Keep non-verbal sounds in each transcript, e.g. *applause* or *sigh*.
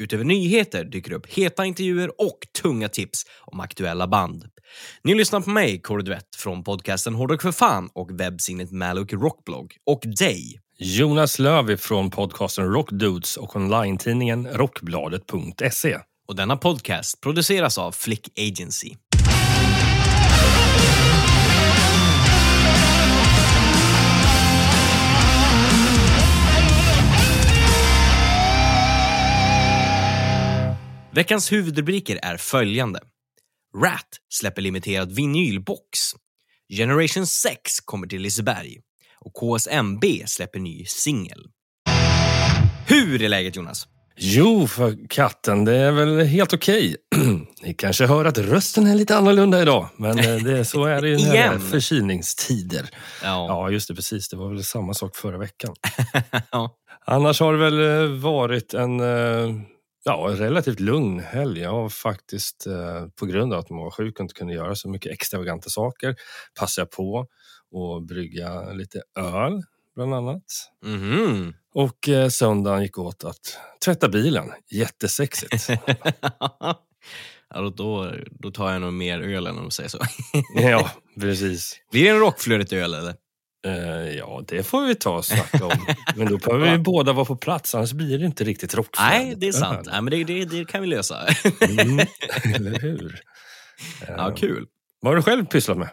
Utöver nyheter dyker det upp heta intervjuer och tunga tips om aktuella band. Ni lyssnar på mig, Kåre Duett, från podcasten Hårdrock för fan och webbsinnet Maluk Rockblogg. Och dig, Jonas Löv från podcasten Rockdudes och online-tidningen Rockbladet.se. Och denna podcast produceras av Flick Agency. Veckans huvudrubriker är följande. Rat släpper limiterad vinylbox. Generation 6 kommer till Liseberg. Och KSMB släpper ny singel. Hur är läget Jonas? Jo, för katten, det är väl helt okej. *clears throat* Ni kanske hör att rösten är lite annorlunda idag, men eh, det, så är det ju när det är förkylningstider. Ja. Ja, just det, precis. Det var väl samma sak förra veckan. *laughs* ja. Annars har det väl eh, varit en eh, ja, en relativt lugn helg. Jag har faktiskt, eh, på grund av att man var sjuk och inte kunde göra så mycket extravaganta saker, passat på att brygga lite öl, bland annat. Mhm. Och eh, söndagen gick åt att tvätta bilen. Jättesexigt. *laughs* ja, då, då, tar jag nog mer öl än om du säger så. ja, *laughs* precis. Blir det en rockflödet-öl eller? Eh, ja, det får vi ta och snacka om. *laughs* Men då behöver vi båda vara på plats, annars blir det inte riktigt rockflödet. Nej, det är sant. Nej, men det, det, det kan vi lösa. Mm, *laughs* eller hur? ja, kul. Vad har du själv pysslat med?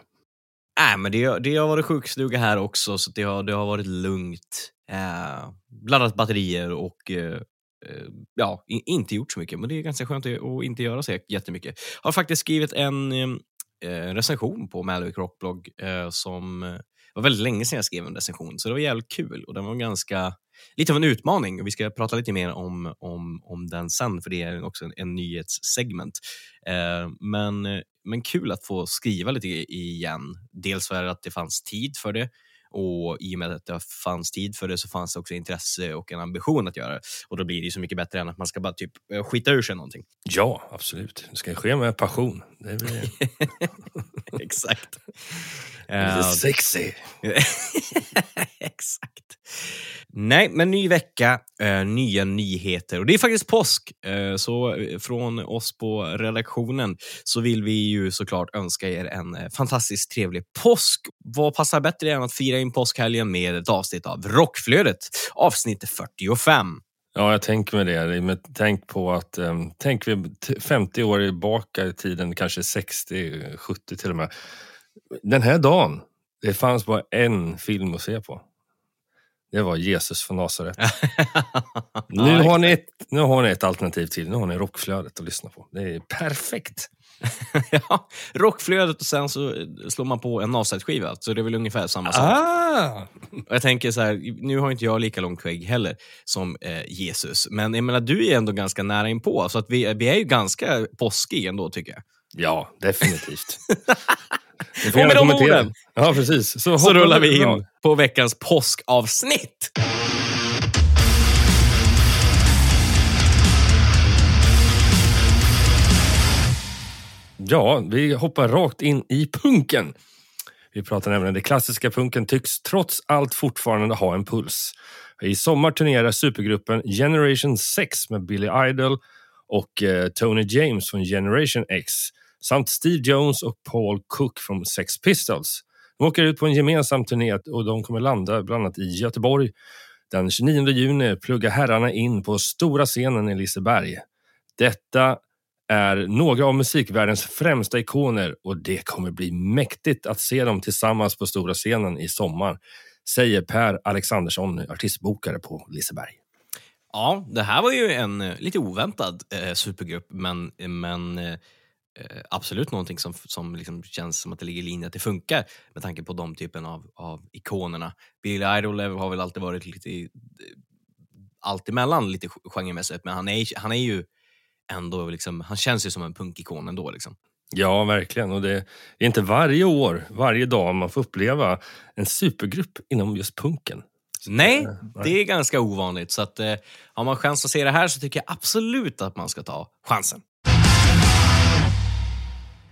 Nej, men det, det har varit sjukstuga här också, så det har, det har varit lugnt. Eh, blandat batterier och eh, ja, i, inte gjort så mycket. Men det är ganska skönt att inte göra så jättemycket. Har faktiskt skrivit en recension på Malwick Rockblogg eh, som var väldigt länge sedan jag skrev en recension, så det var jävligt kul och den var ganska lite av en utmaning. och Vi ska prata lite mer om, om, om den sen, för det är också en, en nyhetssegment. Eh, men, men kul att få skriva lite igen. Dels för att det fanns tid för det och i och med att det fanns tid för det så fanns det också intresse och en ambition att göra det. Och då blir det så mycket bättre än att man ska bara typ eh, skita ur sig någonting. Ja, absolut. Det ska ske med passion. Det blir *laughs* Exakt. Eh, sexy. *laughs* Exakt. Nej, men ny vecka, eh, nya nyheter. Och det är faktiskt påsk. Eh, så från oss på redaktionen så vill vi ju såklart önska er en fantastiskt trevlig påsk. Vad passar bättre än att fira in påskhelgen med ett avsnitt av Rockflödet, avsnitt 45. Ja, jag tänker med det. Men tänk på att, um, tänk vi t- 50 år tillbaka i tiden, kanske 60, 70 till och med. Den här dagen, det fanns bara en film att se på. Det var Jesus från Nasaret. *laughs* nu, har ni ett, nu har ni ett alternativ till. Nu har ni rockflödet att lyssna på. Det är perfekt. *laughs* ja, rockflödet och sen så slår man på en Nasaret-skiva. Så det är väl ungefär samma sak. Ah! Och jag tänker så här, nu har inte jag lika långt skägg heller som eh, Jesus, men jag menar, du är ändå ganska nära inpå, så att vi, vi är ju ganska påskiga ändå tycker jag. Ja, definitivt. *laughs* Och med de orden Ja, precis. Så, så rullar vi in på veckans påskavsnitt. Ja, vi hoppar rakt in i punken. Vi pratar nämligen det klassiska punken tycks trots allt fortfarande ha en puls. I sommar turnerar supergruppen Generation 6 med Billy Idol och eh, Tony James från Generation X samt Steve Jones och Paul Cook från Sex Pistols. De åker ut på en gemensam turné och de kommer landa bland annat i Göteborg. Den 29 juni pluggar herrarna in på stora scenen i Liseberg. Detta är några av musikvärldens främsta ikoner och det kommer bli mäktigt att se dem tillsammans på stora scenen i sommar, säger Per Alexandersson, artistbokare på Liseberg. Ja, det här var ju en eh, lite oväntad eh, supergrupp, men, eh, men eh, absolut någonting som, som liksom känns som att det ligger i linje att det funkar med tanke på de typen av, av ikonerna. Billy Idol har väl alltid varit lite i- allt emellan lite genremässigt, men han är, han är ju ändå liksom, han känns ju som en punkikon ändå. Liksom. Ja, verkligen. Och det är inte varje år, varje dag man får uppleva en supergrupp inom just punken. Nej, nej. det är ganska ovanligt. Så att, eh, har man chans att se det här så tycker jag absolut att man ska ta chansen.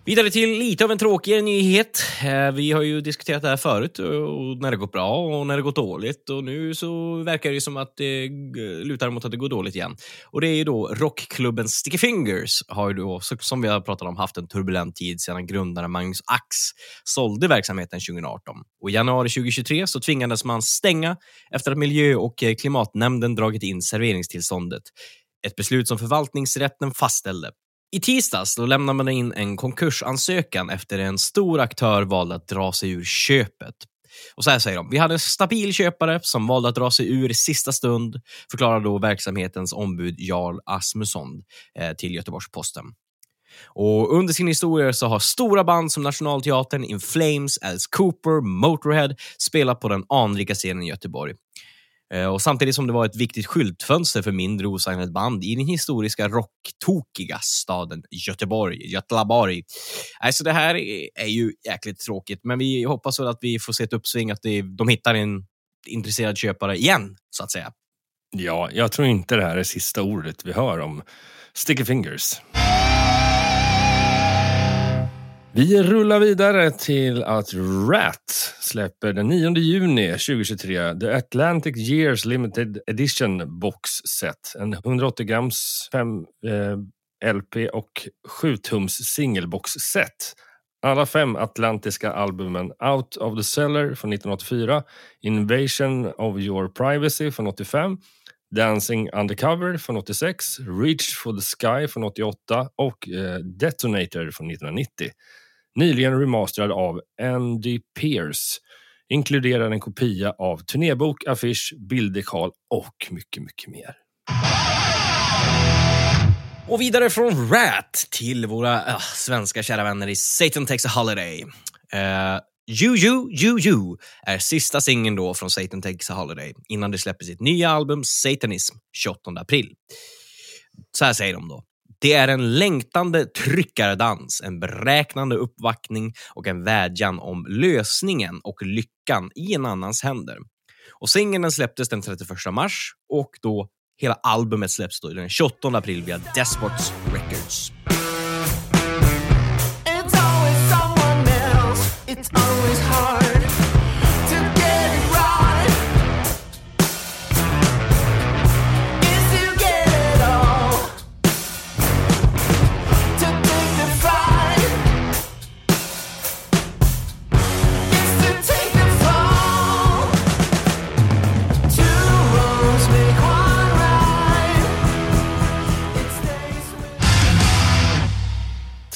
Vidare till lite av en tråkigare nyhet. Eh, vi har ju diskuterat det här förut, och när det gått bra och när det gått dåligt. Och Nu så verkar det som att det lutar mot att det går dåligt igen. Och Det är ju då rockklubben Sticky Fingers, har ju då, som vi har pratat om, haft en turbulent tid sedan grundaren Magnus Ax sålde verksamheten 2018. Och I januari 2023 så tvingades man stänga efter att miljö och eh, klimatnämnden dragit in serveringstillståndet. Ett beslut som förvaltningsrätten fastställde. I tisdags då lämnade man in en konkursansökan efter en stor aktör valde att dra sig ur köpet. Och så här säger de. Vi hade en stabil köpare som valde att dra sig ur i sista stund, förklarar då verksamhetens ombud Jarl Asmusson eh, till Göteborgs-Posten. Och under sin historia så har stora band som Nationalteatern, In Flames, Alice Cooper, Motorhead spelat på den anrika scenen i Göteborg. Eh, och samtidigt som det var ett viktigt skyltfönster för mindre osignade band i den historiska rocktokiga staden Göteborg. Götlaborg. Alltså det här är ju jäkligt tråkigt, men vi hoppas väl att vi får se ett uppsving, att de hittar en intresserad köpare igen, så att säga. Ja, jag tror inte det här är sista ordet vi hör om Sticky Fingers. Vi rullar vidare till att Rat släpper den 9 juni 2023 The Atlantic Years Limited Edition Box Set. En 180 grams 5 eh, LP och 7 tums singelbox set. Alla fem atlantiska albumen Out of the Cellar från 1984, Invasion of Your Privacy från 85, Dancing Undercover från 86, Reach for the Sky från 88 och eh, Detonator från 1990. Nyligen remasterad av Andy Pierce. Inkluderar en kopia av turnébok, affisch, bilddekal och mycket, mycket mer. Och vidare från Rat till våra äh, svenska kära vänner i Satan Takes a Holiday. Eh, uh, You You You You är sista singeln då från Satan Takes a Holiday innan de släpper sitt nya album Satanism 28 april. Så här säger de då. Det är en längtande tryckardans, en beräknande uppvaktning och en vädjan om lösningen och lyckan i en annans händer. Och singeln släpptes den 31 mars och då hela albumet släpps då den 28 april via Despots Records. It's always someone else. It's always hard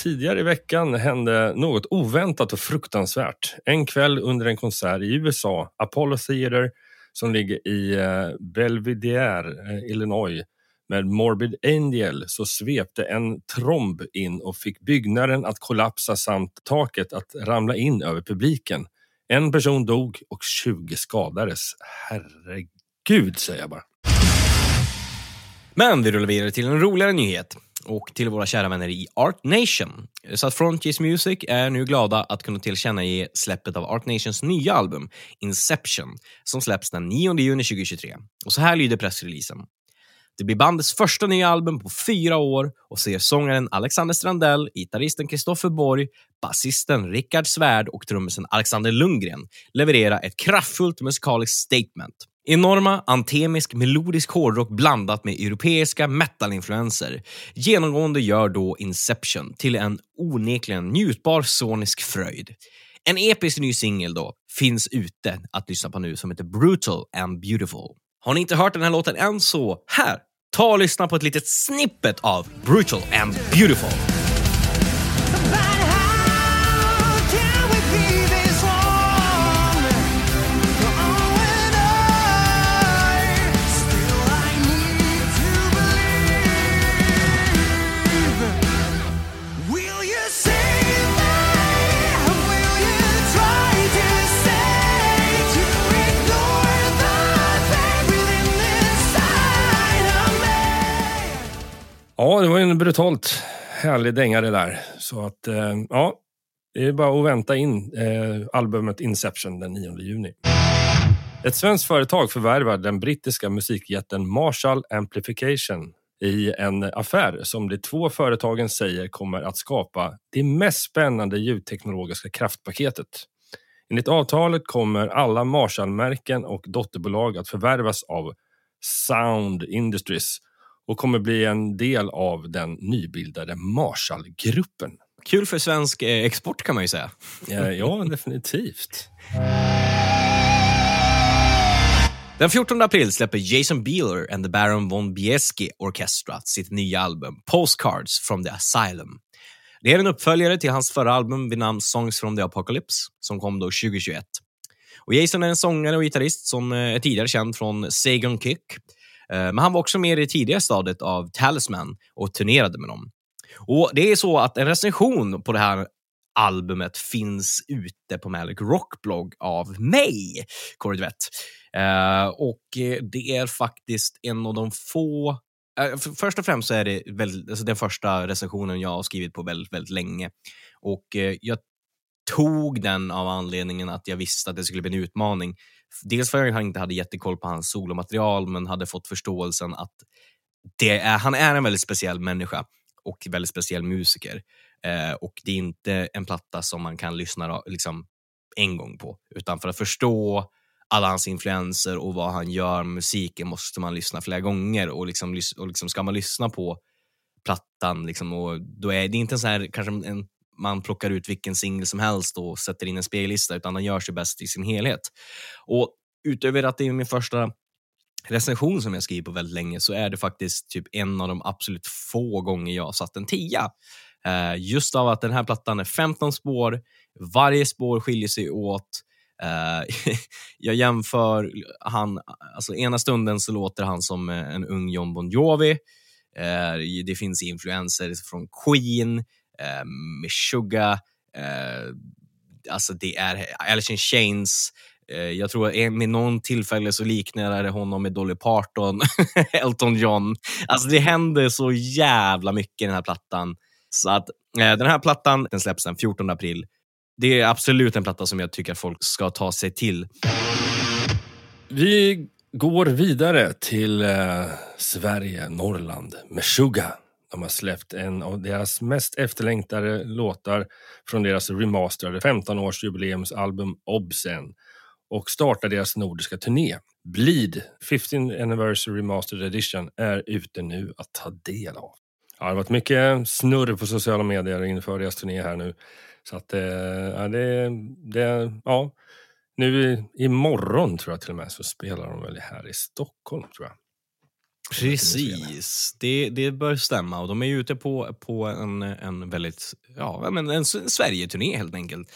Tidigare i veckan hände något oväntat och fruktansvärt. En kväll under en konsert i USA, Apollo Theater, som ligger i eh, Belvidere, eh, Illinois, med Morbid Angel, så svepte en tromb in och fick byggnaden att kollapsa samt taket att ramla in över publiken. En person dog och 20 skadades. Herregud, säger jag bara. Men vi rullar vidare till en roligare nyhet och till våra kära vänner i Art Nation. Så att Frontiers Music är nu glada att kunna tillkännage släppet av Art Nations nya album Inception som släpps den 9 juni 2023. Och så här lyder pressreleasen. Det blir bandets första nya album på fyra år och ser sångaren Alexander Strandell, gitarristen Kristoffer Borg, basisten Rickard Svärd och trummisen Alexander Lundgren leverera ett kraftfullt musikaliskt statement. Enorma, antemisk, melodisk hårdrock blandat med europeiska metal-influenser. Genomgående gör då Inception till en onekligen njutbar sonisk fröjd. En episk ny singel då finns ute att lyssna på nu som heter Brutal and Beautiful. Har ni inte hört den här låten än så här, ta och lyssna på ett litet snippet av Brutal and Beautiful. Brutalt härlig dänga det där. Så att, eh, ja, det är bara att vänta in eh, albumet Inception den 9 juni. Ett svenskt företag förvärvar den brittiska musikjätten Marshall Amplification i en affär som de två företagen säger kommer att skapa det mest spännande ljudteknologiska kraftpaketet. Enligt avtalet kommer alla Marshall-märken och dotterbolag att förvärvas av Sound Industries och kommer bli en del av den nybildade Marshall-gruppen. Kul för svensk eh, export kan man ju säga. Eh, Ja, *laughs* definitivt. Den 14 april släpper Jason Bieler and the Baron von Bieski Orchestra sitt nya album Postcards from the Asylum. Det är en uppföljare till hans förra album vid namn Songs from the Apocalypse som kom då 2021. Och Jason är en sångare och gitarrist som eh, är tidigare känd från Sagon Kick. Eh, men han var också med i det tidigare stadiet av Talisman och turnerade med dem. Och Det är så att en recension på det här albumet finns ute på Malik Rockblogg av mig, Corey Duvett. Eh, och eh, det är faktiskt en av de få... för, först och främst så är det väl, alltså den första recensionen jag har skrivit på väldigt, väldigt länge. Och jag tog den av anledningen att jag visste att det skulle bli en utmaning. Dels för att han inte hade jättekoll på hans solomaterial, men hade fått förståelsen att det är, han är en väldigt speciell människa och väldigt speciell musiker. Eh, och det är inte en platta som man kan lyssna liksom, en gång på, utan för att förstå alla hans influenser och vad han gör med musiken måste man lyssna flera gånger och, liksom, och liksom ska man lyssna på plattan liksom, och då är det inte en så här, kanske en, man plockar ut vilken singel som helst och sätter in en spellista, utan den gör sig bäst i sin helhet. Och utöver att det är min första recension som jag skriver på väldigt länge så är det faktiskt typ en av de absolut få gånger jag har satt en tia. Eh, just av att den här plattan är 15 spår, varje spår skiljer sig åt. Eh, *laughs* jag jämför han, alltså ena stunden så låter han som en ung John Bon Jovi. Eh, det finns influenser från Queen, eh, Meshuggah, eh, alltså det är Alice in Chains, eh, Jag tror att med någon tillfälle så liknar det honom med Dolly Parton, *laughs* Elton John. Alltså det händer så jävla mycket i den här plattan. Så att eh, den här plattan den släpps den 14 april. Det är absolut en platta som jag tycker att folk ska ta sig till. Vi går vidare till eh, Sverige, Norrland, Meshuggah. De har släppt en av deras mest efterlängtade låtar från deras remasterade 15-årsjubileumsalbum Obsen och startar deras nordiska turné. Bleed, 15th Anniversary Remastered Edition, är ute nu att ta del av. Ja, det har varit mycket snurr på sociala medier inför deras turné här nu. Så att eh, ja, det, det, ja, nu imorgon tror jag till och med så spelar de väl här i Stockholm tror jag. Precis, det, det bör stämma. Och De är ju ute på, på en, en väldigt, ja, men en Sverige-turné helt enkelt.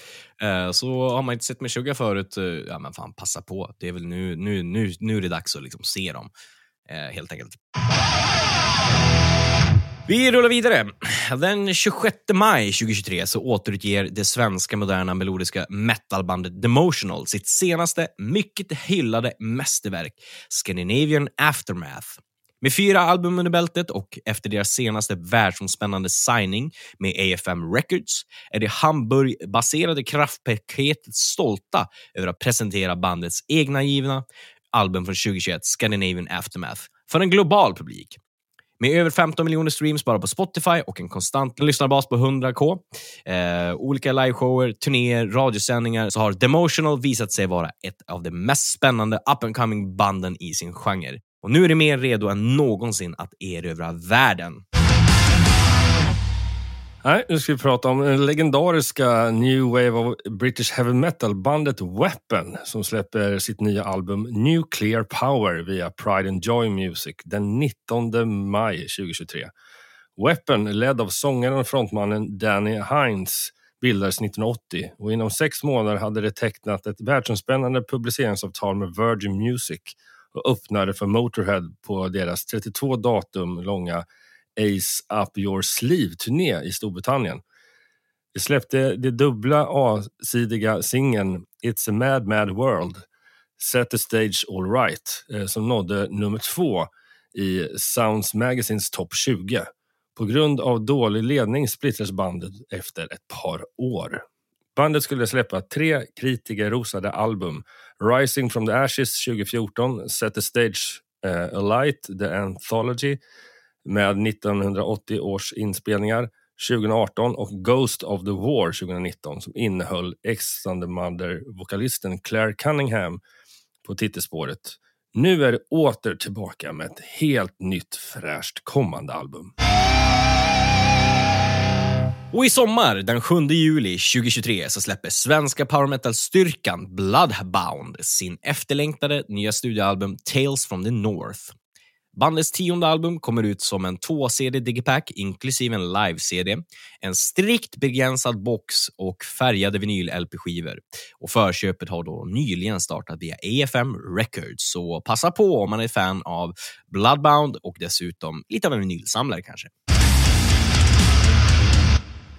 Eh, så har man inte sett Meshuggah förut, eh, ja men fan passa på. Det är väl nu, nu, nu, nu är det dags att liksom se dem, eh, helt enkelt. Vi rullar vidare. Den 26 maj 2023 så återutger det svenska moderna melodiska metalbandet Demotional sitt senaste, mycket hyllade mästerverk, Scandinavian Aftermath. Med fyra album under bältet och efter deras senaste världsomspännande signing med AFM Records är det Hamburg-baserade kraftpaketet stolta över att presentera bandets egna givna album från 2021, Scandinavian Aftermath, för en global publik. Med över 15 miljoner streams bara på Spotify och en konstant lyssnarbas på 100k, eh, olika liveshower, turnéer, radiosändningar så har Demotional visat sig vara ett av de mest spännande up and coming banden i sin genre. Och nu är det mer redo än någonsin att erövra världen. Nej, nu ska vi prata om den legendariska New Wave of British Heavy Metal-bandet Weapon som släpper sitt nya album Nuclear Power via Pride and Joy Music den 19 maj 2023. Weapon, ledd av sångaren och frontmannen Danny Hines, bildades 1980 och inom sex månader hade det tecknat ett världsomspännande publiceringsavtal med Virgin Music och öppnade för Motorhead på deras 32 datum långa Ace Up Your Sleeve-turné i Storbritannien. De släppte det dubbla A-sidiga singeln It's a Mad Mad World, Set the Stage All Right, eh, som nådde nummer två i Sounds Magazines topp 20 På grund av dålig ledning splittrades bandet efter ett par år. Bandet skulle släppa tre kritikerrosade album. Rising from the Ashes 2014, Set the Stage uh, Alight, The Anthology med 1980 års inspelningar 2018 och Ghost of the War 2019 som innehöll Ex on the Mother-vokalisten Claire Cunningham på titelspåret. Nu är det åter tillbaka med ett helt nytt fräscht kommande album. Och i sommar, den 7 juli 2023, så släpper svenska power metal-styrkan Bloodbound sin efterlängtade nya studioalbum Tales from the North. Bandets tionde album kommer ut som en 2-CD digipack inklusive en live-CD, en strikt begränsad box och färgade vinyl-LP-skivor. Och förköpet har då nyligen startat via AFM Records, så passa på om man är fan av Bloodbound och dessutom lite av en vinylsamlare kanske.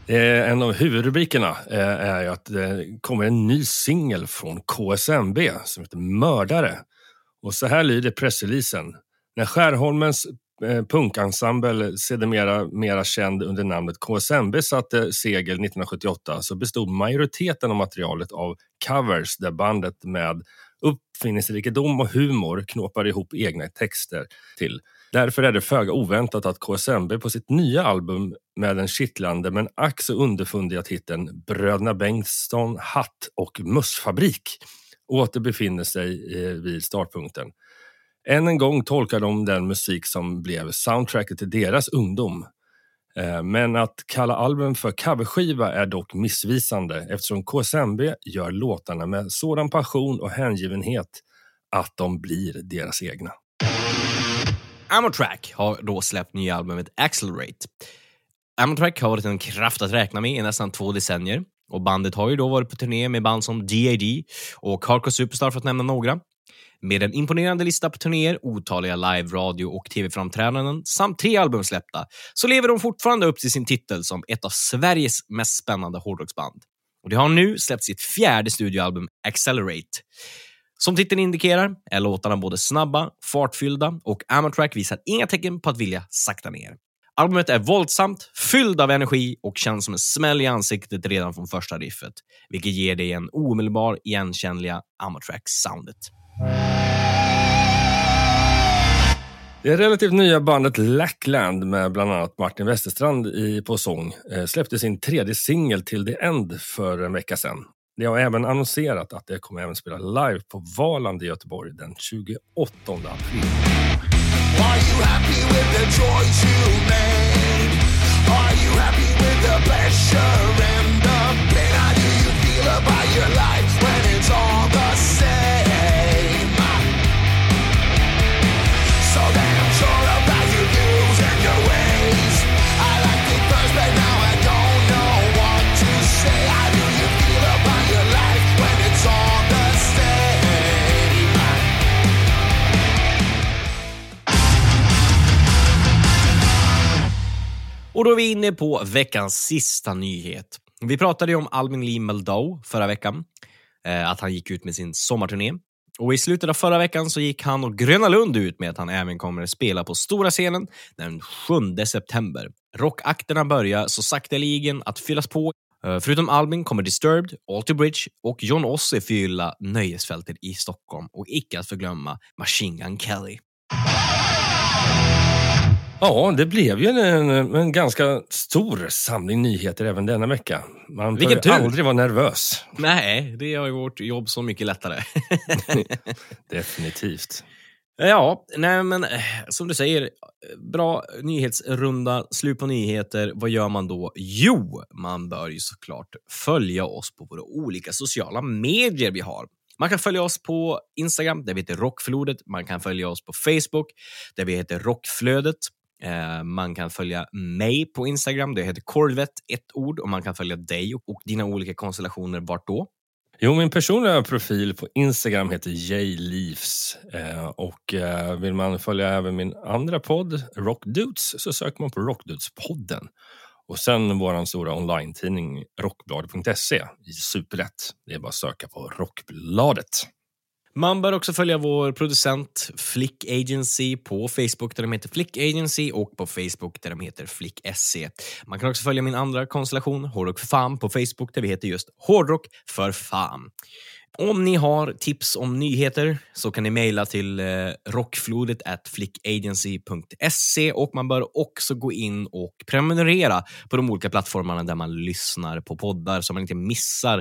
Eh, En av huvudrubrikerna eh, är ju att det kommer en ny singel från KSMB som heter Mördare. Och så här lyder pressreleasen. När Skärholmens eh, punkensemble, sedermera mera känd under namnet KSMB, satte segel 1978 så bestod majoriteten av materialet av covers där bandet med uppfinningsrikedom och humor knåpar ihop egna texter till. Därför är det föga oväntat att KSMB på sitt nya album med den kittlande men ack så underfundiga titeln Bröderna Bengtsson hatt och mössfabrik åter befinner sig eh, vid startpunkten. Än en gång tolkar de den musik som blev soundtracket till deras ungdom. Eh, men att kalla albumen för coverskiva är dock missvisande eftersom KSMB gör låtarna med sådan passion och hängivenhet att de blir deras egna. Amotrack har då släppt nya albumet Accelerate. Amotrack har varit en kraft att räkna med i nästan två decennier och bandet har ju då varit på turné med band som DAD och Carco Superstar för att nämna några. Med en imponerande lista på turnéer, otaliga live, radio och tv-framträdanden samt tre album släppta så lever de fortfarande upp till sin titel som ett av Sveriges mest spännande hårdrocksband. Och de har nu släppt sitt fjärde studioalbum Accelerate. Som titeln indikerar är låtarna både snabba, fartfyllda och amatrack visar inga tecken på att vilja sakta ner. Albumet är våldsamt, fylld av energi och känns som en smäll i ansiktet redan från första riffet, vilket ger dig en omedelbar igenkännliga amatrack soundet. Det relativt nya bandet Lackland med bland annat Martin Westerstrand i, på sång eh, släppte sin tredje singel till The End för en vecka sedan. Det har även annonserat att det kommer även spela live på Valand i Göteborg den 28 april. Are you happy with the choice you made? Are you happy with the pressure and the pain? How do you feel about your life Och då är vi inne på veckans sista nyhet. Vi pratade ju om Almin Lee Meldau förra veckan, eh, att han gick ut med sin sommarturné. Och I slutet av förra veckan så gick han och Gröna Lund ut med att han även kommer att spela på stora scenen den 7 september. Rockakterna börjar så sakteligen att fyllas på. Eh, förutom Albin kommer Disturbed, Alter Bridge och John Ossie fylla nöjesfältet i Stockholm och icke att förglömma Machine Gun Kelly. Ja, det blev ju en, en ganska stor samling nyheter även denna vecka. Man Vilken får tur. aldrig vara nervös. Nej, det har ju vårt jobb så mycket lättare. *laughs* Definitivt. Ja, nej men eh, som du säger, eh, bra nyhetsrunda, slut på nyheter. Vad gör man då? Jo, man bör ju såklart följa oss på våra olika sociala medier vi har. Man kan följa oss på Instagram, där vi heter Rockflodet. Man kan följa oss på Facebook, där vi heter Rockflödet. Eh, man kan följa mig på Instagram, det heter Corvette, ett ord. Och man kan följa dig och- och dina olika konstellationer. Vart då? Jo, min personliga profil på Instagram heter J.Leafs. Eh, och eh, vill man följa även min andra podd, Rockdudes, så söker man på Rockdudespodden. Och sen vår stora online-tidning rockbladet.se. Superlätt. Det är bara att söka på Rockbladet. Man bör också följa vår producent Flick Agency på Facebook där de heter Flick Agency och på Facebook där de heter Flick SC. Man kan också följa min andra konstellation, Hårdrock för fan, på Facebook där vi heter just Hårdrock för fan. Om ni har tips om nyheter så kan ni mejla till eh, rockflodet at flickagency.se och man bör också gå in och prenumerera på de olika plattformarna där man lyssnar på poddar så man inte missar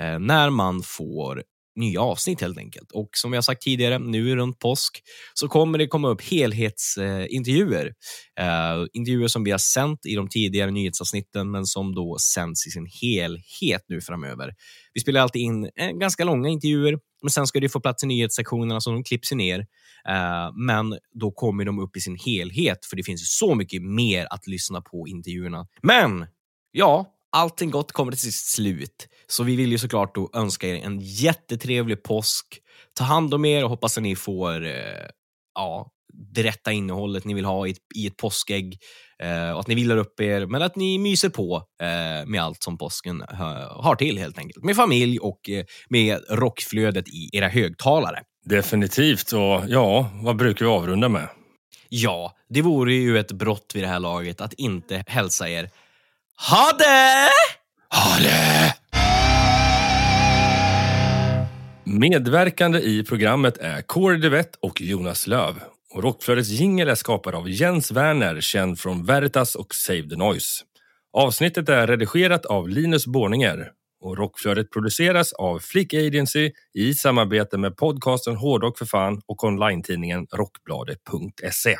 eh, när man får nya avsnitt helt enkelt. Och som vi har sagt tidigare, nu runt påsk så kommer det komma upp helhetsintervjuer. Eh, intervjuer som vi har sänt i de tidigare nyhetsavsnitten men som då sänds i sin helhet nu framöver. Vi spelar alltid in eh, ganska långa intervjuer, men sen ska det få plats i nyhetssektionerna så de klipps ner. Eh, men då kommer de upp i sin helhet, för det finns så mycket mer att lyssna på intervjuerna. Men, ja, allting gott kommer till sitt slut. Så vi vill ju såklart då önska er en jättetrevlig påsk. Ta hand om er och hoppas att ni får eh, ja, det rätta innehållet ni vill ha i ett, i ett påskägg. Eh, och att ni vilar upp er, men att ni myser på eh, med allt som påsken eh, har till helt enkelt. Med familj och eh, med rockflödet i era högtalare. Definitivt. Och ja, vad brukar vi avrunda med? Ja, det vore ju ett brott vid det här laget att inte hälsa er ha det! Ha det! Medverkande i programmet är Kåre Duvett och Jonas Löv. Och Rockflödets jingel är skapad av Jens Werner, känd från Veritas och Save the Noise. Avsnittet är redigerat av Linus Borninger och Rockflödet produceras av Flick Agency i samarbete med podcasten Hårdrock för fan och online-tidningen rockbladet.se.